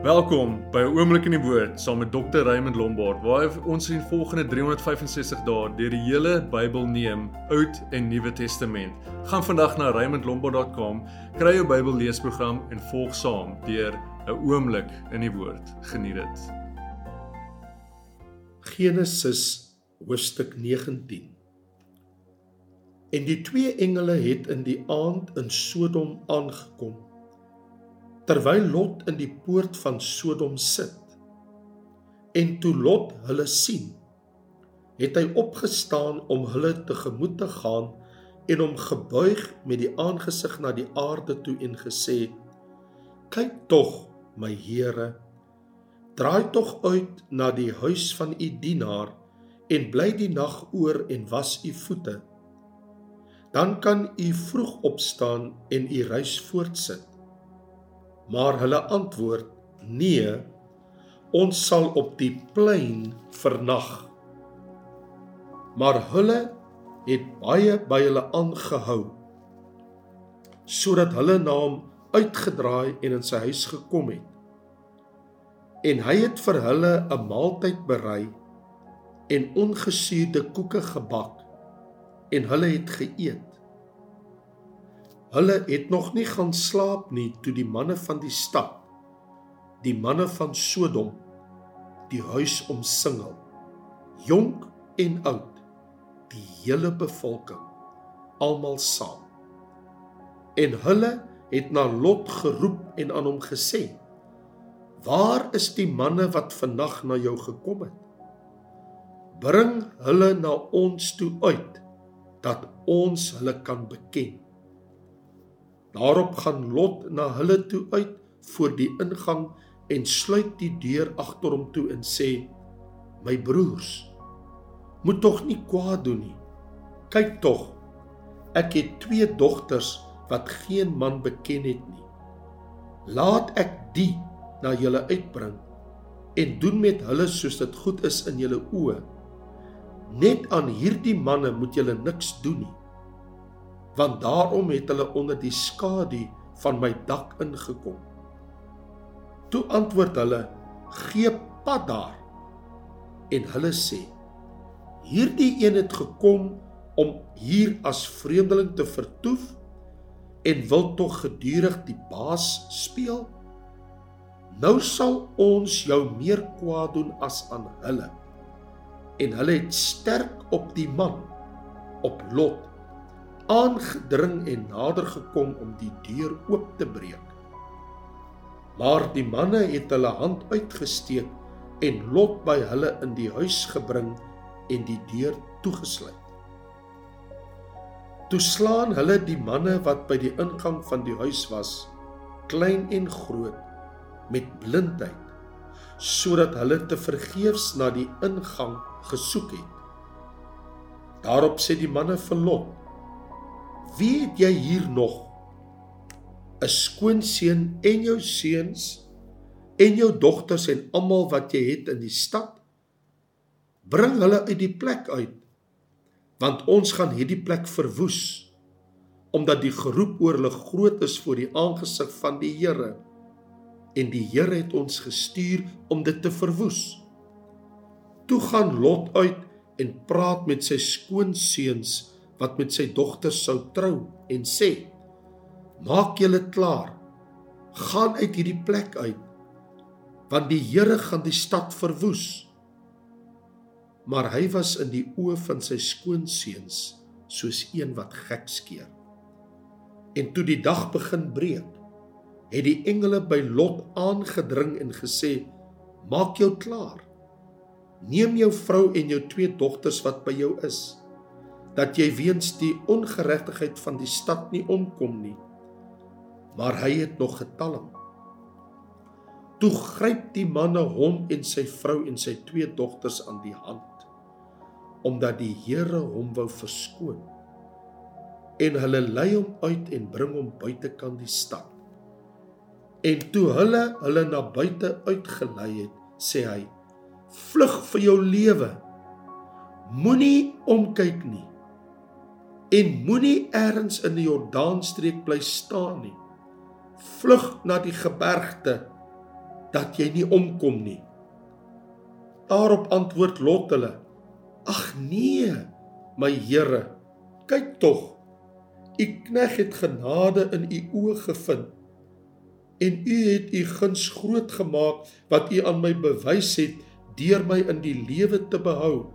Welkom by 'n oomblik in die woord saam met Dr. Raymond Lombard waar ons in volgende 365 dae deur die hele Bybel neem, Oud en Nuwe Testament. Gaan vandag na raymondlombard.com, kry jou Bybel leesprogram en volg saam deur 'n oomblik in die woord. Geniet dit. Genesis hoofstuk 19. En die twee engele het in die aand in Sodom aangekom terwyl Lot in die poort van Sodom sit. En toe Lot hulle sien, het hy opgestaan om hulle tegemoet te gaan en hom gebuig met die aangesig na die aarde toe en gesê: "Kyk tog, my Here, draai tog uit na die huis van u dienaar en bly die nag oor en was u voete. Dan kan u vroeg opstaan en u reis voortsit." Maar hulle antwoord: "Nee, ons sal op die plein vernag." Maar hulle het baie by hulle aangehou sodat hulle na hom uitgedraai en in sy huis gekom het. En hy het vir hulle 'n maaltyd berei en ongesuurde koeke gebak en hulle het geëet. Hulle het nog nie gaan slaap nie toe die manne van die stad, die manne van Sodom, die huis omsingel. Jonk en oud, die hele bevolking, almal saam. En hulle het na Lot geroep en aan hom gesê: "Waar is die manne wat vannag na jou gekom het? Bring hulle na ons toe uit dat ons hulle kan beken." Daarop gaan Lot na hulle toe uit voor die ingang en sluit die deur agter hom toe en sê: "My broers, moet tog nie kwaad doen nie. Kyk tog, ek het twee dogters wat geen man beken het nie. Laat ek die na julle uitbring en doen met hulle soos dit goed is in julle oë. Net aan hierdie manne moet julle niks doen nie." Want daarom het hulle onder die skadu van my dak ingekom. Toe antwoord hulle: "Gee pad daar." En hulle sê: "Hierdie een het gekom om hier as vreemdeling te vertoef en wil tog gedurig die baas speel? Nou sal ons jou meer kwaad doen as aan hulle." En hulle het sterk op die man op Lot aangedring en nader gekom om die deur oop te breek. Maar die manne het hulle hand uitgesteek en Lot by hulle in die huis gebring en die deur toegesluit. Toe slaan hulle die manne wat by die ingang van die huis was, klein en groot, met blindheid, sodat hulle te vergeefs na die ingang gesoek het. Daarop sê die manne vir Lot: Wie het jy hier nog? 'n Skoonseun en jou seuns en jou dogters en almal wat jy het in die stad? Bring hulle uit die plek uit, want ons gaan hierdie plek verwoes, omdat die geroep oor hulle groot is voor die aangesig van die Here. En die Here het ons gestuur om dit te verwoes. Toe gaan Lot uit en praat met sy skoonseuns wat met sy dogter sou trou en sê: "Maak julle klaar. Gaan uit hierdie plek uit, want die Here gaan die stad verwoes." Maar hy was in die oë van sy skoonseuns soos een wat gek skeer. En toe die dag begin breek, het die engele by Lot aangedring en gesê: "Maak jou klaar. Neem jou vrou en jou twee dogters wat by jou is." Dat jy weens die ongeregtigheid van die stad nie omkom nie. Maar hy het nog getalm. Toe gryp die manne hom en sy vrou en sy twee dogters aan die hand omdat die Here hom wou verskoon. En hulle lei hom uit en bring hom buitekant die stad. En toe hulle hulle na buite uitgelei het, sê hy: "Vlug vir jou lewe. Moenie omkyk nie." En moenie ergens in die Jordaanstreek bly staan nie. Vlug na die gebergte dat jy nie omkom nie. Daarop antwoord Lot hulle: Ag nee, my Here, kyk tog. U knegg het genade in u oë gevind en u het u guns groot gemaak wat u aan my bewys het deur my in die lewe te behou.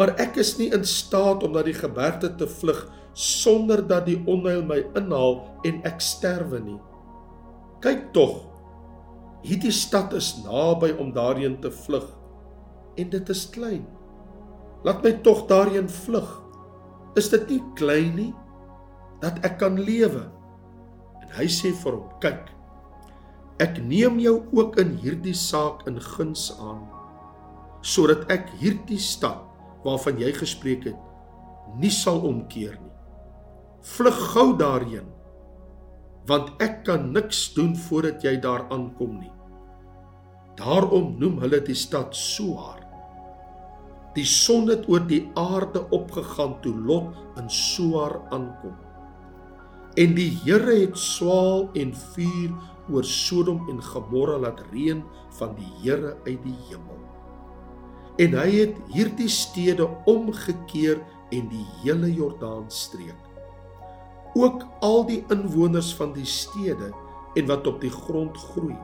Maar ek is nie in staat om na die gebergte te vlug sonder dat die onheil my inhaal en ek sterwe nie. Kyk tog, hierdie stad is naby om daarheen te vlug en dit is klein. Laat my tog daarheen vlug. Is dit nie klein nie dat ek kan lewe? En hy sê vir hom: "Kyk, ek neem jou ook in hierdie saak in guns aan sodat ek hierdie stad waarvan jy gespreek het nie sal omkeer nie. Vlug gou daarheen want ek kan niks doen voordat jy daar aankom nie. Daarom noem hulle die stad Soar. Die son het oor die aarde opgegaan toe Lot in Soar aankom. En die Here het swaal en vuur oor Sodom en Gomorra laat reën van die Here uit die hemel. En hy het hierdie stede omgekeer en die hele Jordaanstreek ook al die inwoners van die stede en wat op die grond groei.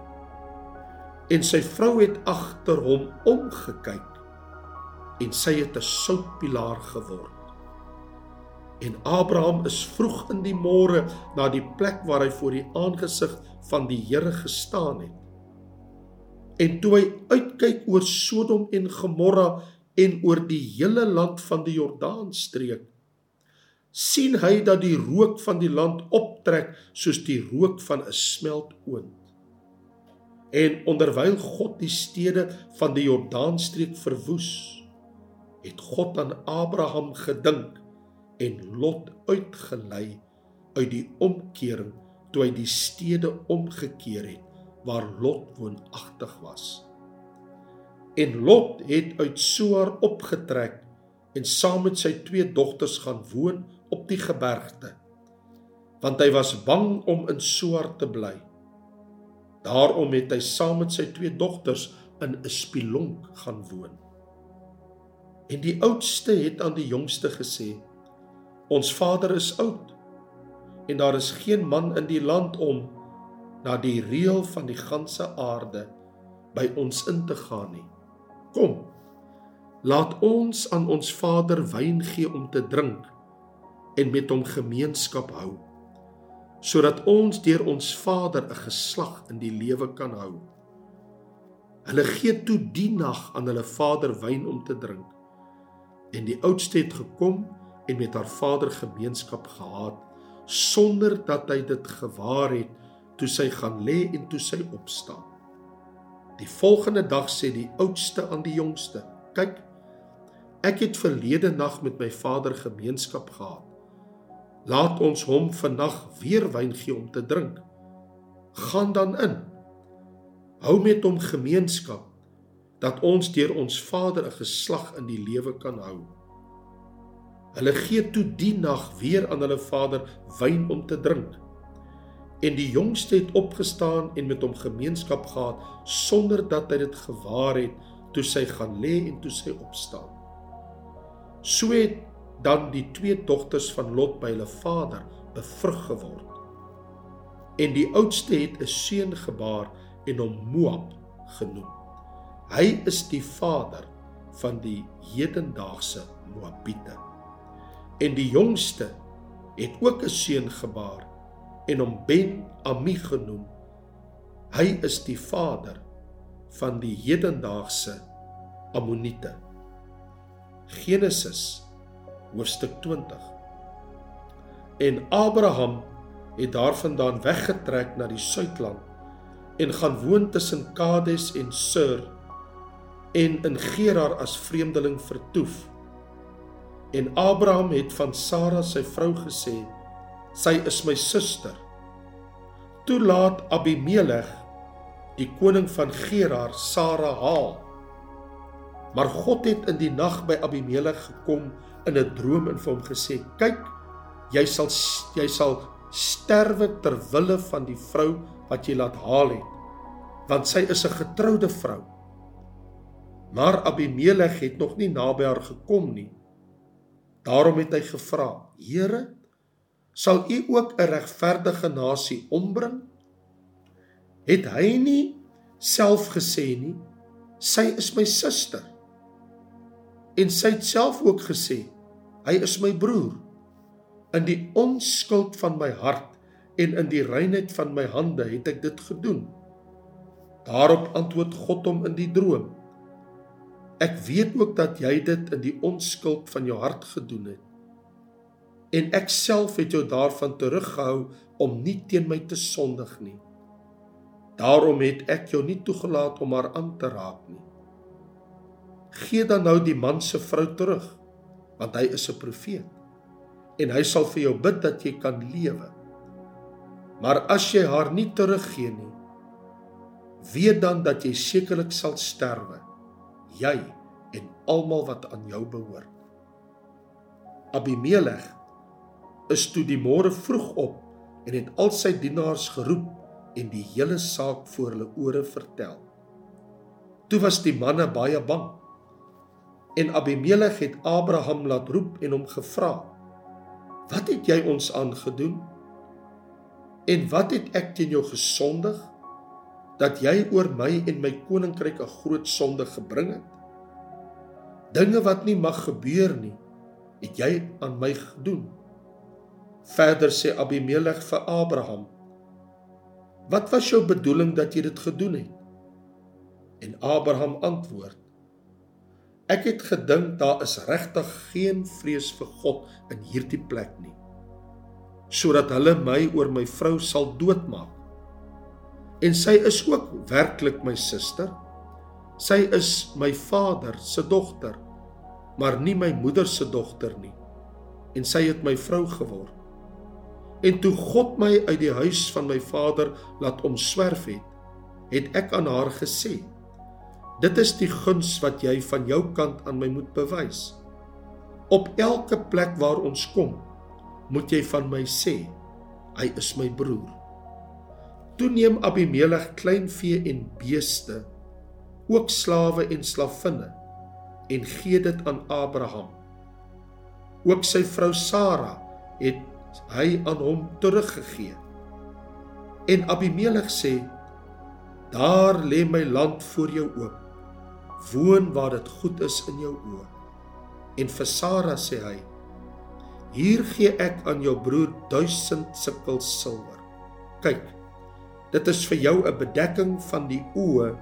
En sy vrou het agter hom omgekyk en sy het 'n soutpilaar geword. En Abraham is vroeg in die môre na die plek waar hy voor die aangesig van die Here gestaan het. En toe hy uitkyk oor Sodom en Gomorra en oor die hele land van die Jordaanstreek, sien hy dat die rook van die land optrek soos die rook van 'n smeltoond. En onderwyl God die stede van die Jordaanstreek verwoes, het God aan Abraham gedink en Lot uitgelei uit die omkering toe hy die stede omgekeer het waar Lot woonagtig was. En Lot het uit Soar opgetrek en saam met sy twee dogters gaan woon op die gebergte want hy was bang om in Soar te bly. Daarom het hy saam met sy twee dogters in 'n spilonk gaan woon. En die oudste het aan die jongste gesê: "Ons vader is oud en daar is geen man in die land om na die reël van die ganse aarde by ons in te gaan nie. Kom, laat ons aan ons vader wyn gee om te drink." en met hom gemeenskap hou sodat ons deur ons Vader 'n geslag in die lewe kan hou. Hulle gee toe die nag aan hulle vader wyn om te drink. En die oudste het gekom en met haar vader gemeenskap gehad sonder dat hy dit gewaar het toe sy gaan lê en toe sy opstaan. Die volgende dag sê die oudste aan die jongste: "Kyk, ek het verlede nag met my vader gemeenskap gehad Laat ons hom vandag weer wyn gee om te drink. Gaan dan in. Hou met hom gemeenskap dat ons deur ons Vader 'n geslag in die lewe kan hou. Hulle gee toe die nag weer aan hulle vader wyn om te drink. En die jongste het opgestaan en met hom gemeenskap gehad sonder dat hy dit gewaar het toe sy gaan lê en toe sy opstaan. So het dan die twee dogters van Lot by hulle vader bevrug geword. En die oudste het 'n seun gebaar en hom Moab genoem. Hy is die vader van die hedendaagse Moabiete. En die jongste het ook 'n seun gebaar en hom Ben Ami genoem. Hy is die vader van die hedendaagse Ammoniete. Genesis hoofstuk 20. En Abraham het daarvandaan weggetrek na die suidland en gaan woon tussen Kades en Sur en in Gerar as vreemdeling vertoef. En Abraham het van Sara sy vrou gesê: "Sy is my suster." Toe laat Abimelech, die koning van Gerar, Sara haal. Maar God het in die nag by Abimelech gekom in 'n droom en vir hom gesê: "Kyk, jy sal jy sal sterwe ter wille van die vrou wat jy laat haal het want sy is 'n getroude vrou. Maar Abimelek het nog nie naby haar gekom nie. Daarom het hy gevra: "Here, sal U ook 'n regverdige nasie ombring?" Het hy nie self gesê nie: "Sy is my suster." En sy het self ook gesê: "Hy is my broer." In die onskuld van my hart en in die reinheid van my hande het ek dit gedoen. Daarop antwoord God hom in die droom: Ek weet ook dat jy dit in die onskuld van jou hart gedoen het. En ek self het jou daarvan teruggehou om nie teen my te sondig nie. Daarom het ek jou nie toegelaat om haar aan te raak nie. Gee dan nou die man se vrou terug, want hy is 'n profeet en hy sal vir jou bid dat jy kan lewe. Maar as jy haar nie teruggee nie, weet dan dat jy sekerlik sal sterwe jy en almal wat aan jou behoort. Abimelek is toe die môre vroeg op en het al sy dienaars geroep en die hele saak voor hulle ore vertel. Toe was die manne baie bang. En Abimelek het Abraham laat roep en hom gevra: "Wat het jy ons aangedoen? En wat het ek teen jou gesondig?" dat jy oor my en my koninkryk 'n groot sonde gebring het. Dinge wat nie mag gebeur nie, het jy aan my gedoen. Verder sê Abimelek vir Abraham: Wat was jou bedoeling dat jy dit gedoen het? En Abraham antwoord: Ek het gedink daar is regtig geen vrees vir God in hierdie plek nie, sodat hulle my oor my vrou sal doodmaak en sy is ook werklik my suster. Sy is my vader se dogter, maar nie my moeder se dogter nie. En sy het my vrou geword. En toe God my uit die huis van my vader laat omswerf het, het ek aan haar gesê: Dit is die guns wat jy van jou kant aan my moet bewys. Op elke plek waar ons kom, moet jy van my sê: Hy is my broer. Toe neem Abimelek kleinvee en beeste, ook slawe en slavinne en gee dit aan Abraham. Ook sy vrou Sara het hy aan hom teruggegee. En Abimelek sê: Daar lê my land voor jou oop. Woon waar dit goed is in jou oë. En vir Sara sê hy: Hier gee ek aan jou broer 1000 sikkel silwer. Kyk, Dit is vir jou 'n bedekking van die oë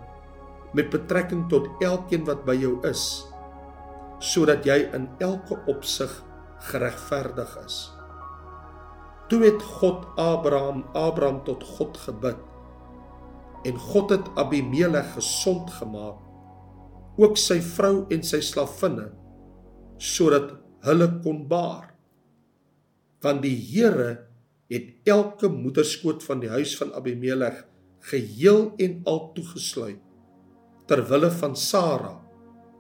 met betrekking tot elkeen wat by jou is sodat jy in elke opsig geregverdig is. Toe het God Abraham Abraham tot God gebid en God het Abimelek gesond gemaak ook sy vrou en sy slavinne sodat hulle kon baar want die Here het elke moederskoot van die huis van Abimelek geheel en al toegesluit ter wille van Sara,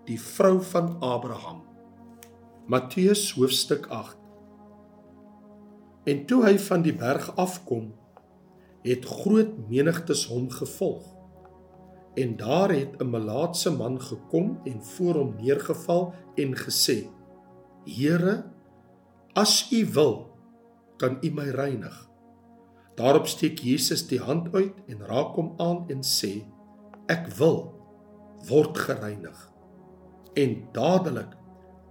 die vrou van Abraham. Matteus hoofstuk 8. En toe hy van die berg afkom, het groot menigtes hom gevolg. En daar het 'n melaatse man gekom en voor hom neergeval en gesê: Here, as U wil, kan U my reinig. Daarop steek Jesus die hand uit en raak hom aan en sê: Ek wil word gereinig. En dadelik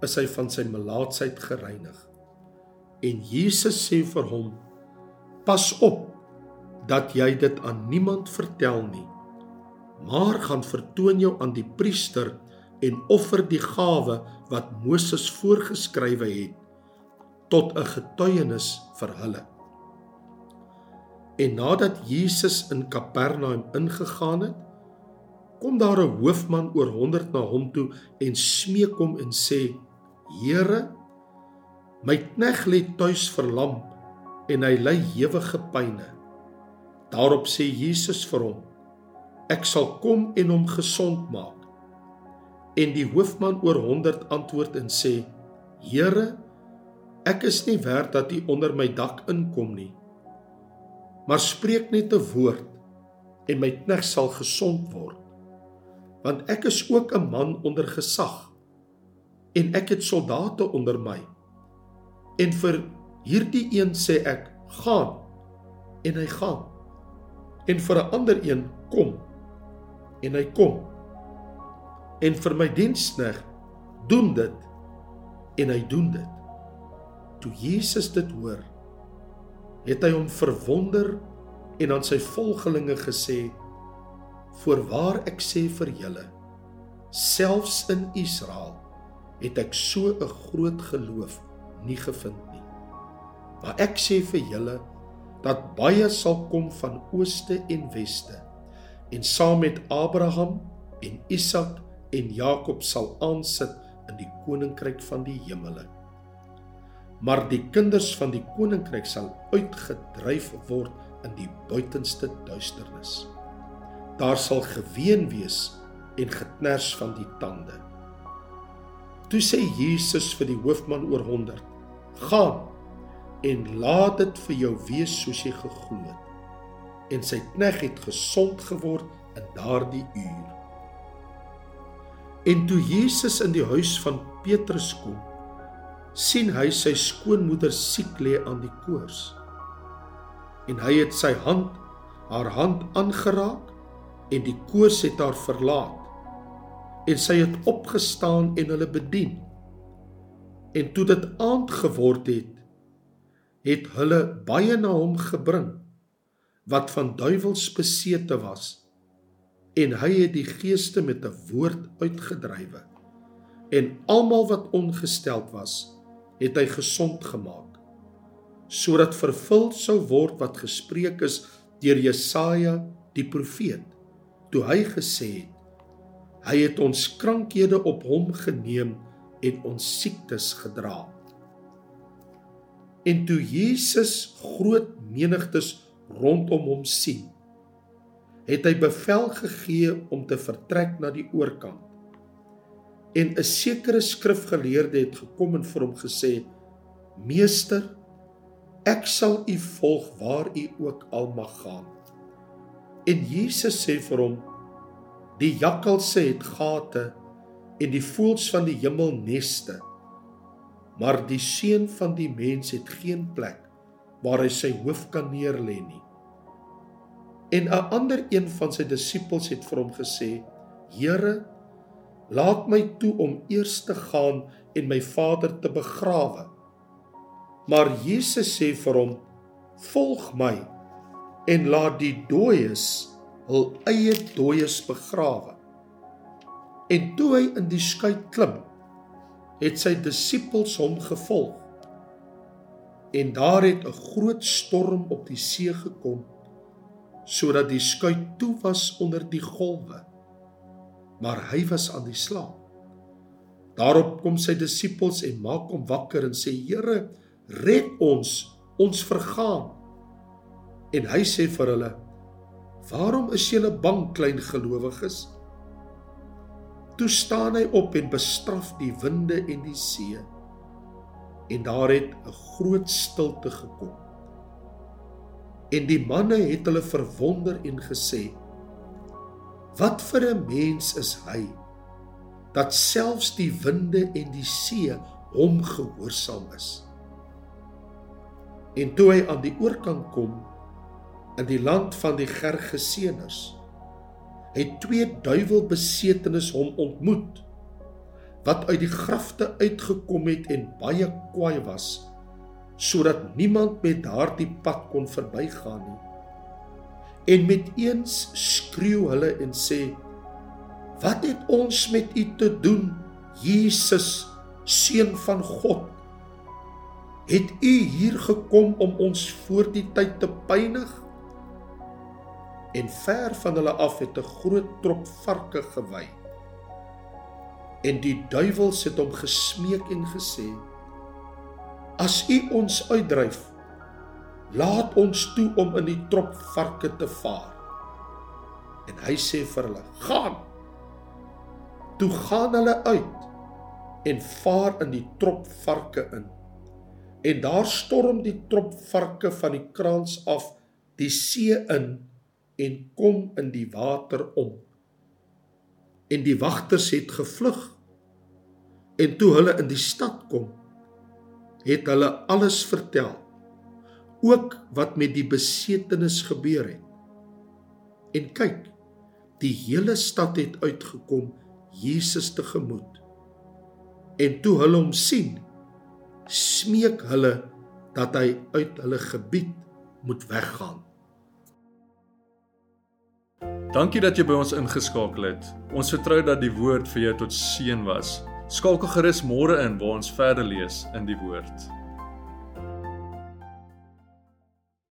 is hy van sy melaatsheid gereinig. En Jesus sê vir hom: Pas op dat jy dit aan niemand vertel nie. Maar gaan vertoon jou aan die priester en offer die gawe wat Moses voorgeskrywe het tot 'n getuienis vir hulle. En nadat Jesus in Kapernaum ingegaan het, kom daar 'n hoofman oor 100 na hom toe en smeek hom en sê: "Here, my knegg lê tuis verlam en hy ly ewige pyne." Daarop sê Jesus vir hom: "Ek sal kom en hom gesond maak." En die hoofman oor 100 antwoord en sê: "Here, Ek is nie werd dat u onder my dak inkom nie. Maar spreek net 'n woord en my knegt sal gesond word. Want ek is ook 'n man onder gesag en ek het soldate onder my. En vir hierdie een sê ek: "Gaan." En hy gaan. En vir 'n ander een: "Kom." En hy kom. En vir my diensknegt: "Doen dit." En hy doen dit. Toe Jesus dit hoor, het hy hom verwonder en aan sy volgelinge gesê: "Voorwaar ek sê vir julle, selfs in Israel het ek so 'n groot geloof nie gevind nie. Maar ek sê vir julle dat baie sal kom van ooste en weste en saam met Abraham en Isak en Jakob sal aansit in die koninkryk van die hemele. Maar die kinders van die koninkryk sal uitgedryf word in die buitenste duisternis. Daar sal geween wees en geknars van die tande. Toe sê Jesus vir die hoofman oor 100: "Gaan en laat dit vir jou wees soos jy geglo het." En sy knegg het gesond geword in daardie uur. En toe Jesus in die huis van Petrus kom, sien hy sy skoonmoeder siek lê aan die koors. En hy het sy hand haar hand aangeraak en die koors het haar verlaat en sy het opgestaan en hulle bedien. En toe dit aand geword het, het hulle baie na hom gebring wat van duiwels besete was en hy het die geeste met 'n woord uitgedrywe. En almal wat ongesteld was het hy gesond gemaak sodat vervul sou word wat gespreek is deur Jesaja die profeet toe hy gesê het Hy het ons krankhede op hom geneem en ons siektes gedra. En toe Jesus groot menigtes rondom hom sien, het hy bevel gegee om te vertrek na die oorkant. En 'n sekere skrifgeleerde het gekom en vir hom gesê: "Meester, ek sal u volg waar u ook al mag gaan." En Jesus sê vir hom: Die jakkalse het gate en die voëls van die hemel neste. Maar die seun van die mens het geen plek waar hy sy hoof kan neerlê nie. En 'n ander een van sy disippels het vir hom gesê: "Here, laat my toe om eers te gaan en my vader te begrawe." Maar Jesus sê vir hom: "Volg my en laat die dooies hul eie dooies begrawe. En toe hy in die skei klim, het sy disippels hom gevolg. En daar het 'n groot storm op die see gekom sodat die skei toe was onder die golwe. Maar hy was aan die slaap. Daarop kom sy disippels en maak hom wakker en sê: "Here, red ons, ons vergaan." En hy sê vir hulle: Waarom is julle bang, klein gelowiges? Toe staan hy op en bestraf die winde en die see. En daar het 'n groot stilte gekom. En die manne het hulle verwonder en gesê: Wat vir 'n mens is hy dat selfs die winde en die see hom gehoorsaam is? En toe hy aan die oorkant kom, in die land van die Gergeseners het twee duiwelbesetenes hom ontmoet wat uit die grafte uitgekom het en baie kwaai was sodat niemand met daardie pad kon verbygaan nie. En met eens skreeu hulle en sê wat het ons met u te doen Jesus seun van God? Het u hier gekom om ons voor die tyd te pynig en ver van hulle af het 'n groot trop varke gewy. En die duiwels het hom gesmeek en gesê: As u ons uitdryf, laat ons toe om in die trop varke te vaar. En hy sê vir hulle: Gaan. Toe gaan hulle uit en vaar in die trop varke in. En daar storm die trop varke van die kraans af die see in en kom in die water om. En die wagters het gevlug. En toe hulle in die stad kom, het hulle alles vertel, ook wat met die besetenis gebeur het. En kyk, die hele stad het uitgekom Jesus tegemoet. En toe hulle hom sien, smeek hulle dat hy uit hulle gebied moet weggaan. Dankie dat jy by ons ingeskakel het. Ons vertrou dat die woord vir jou tot seën was. Skakel gerus môre in waar ons verder lees in die woord.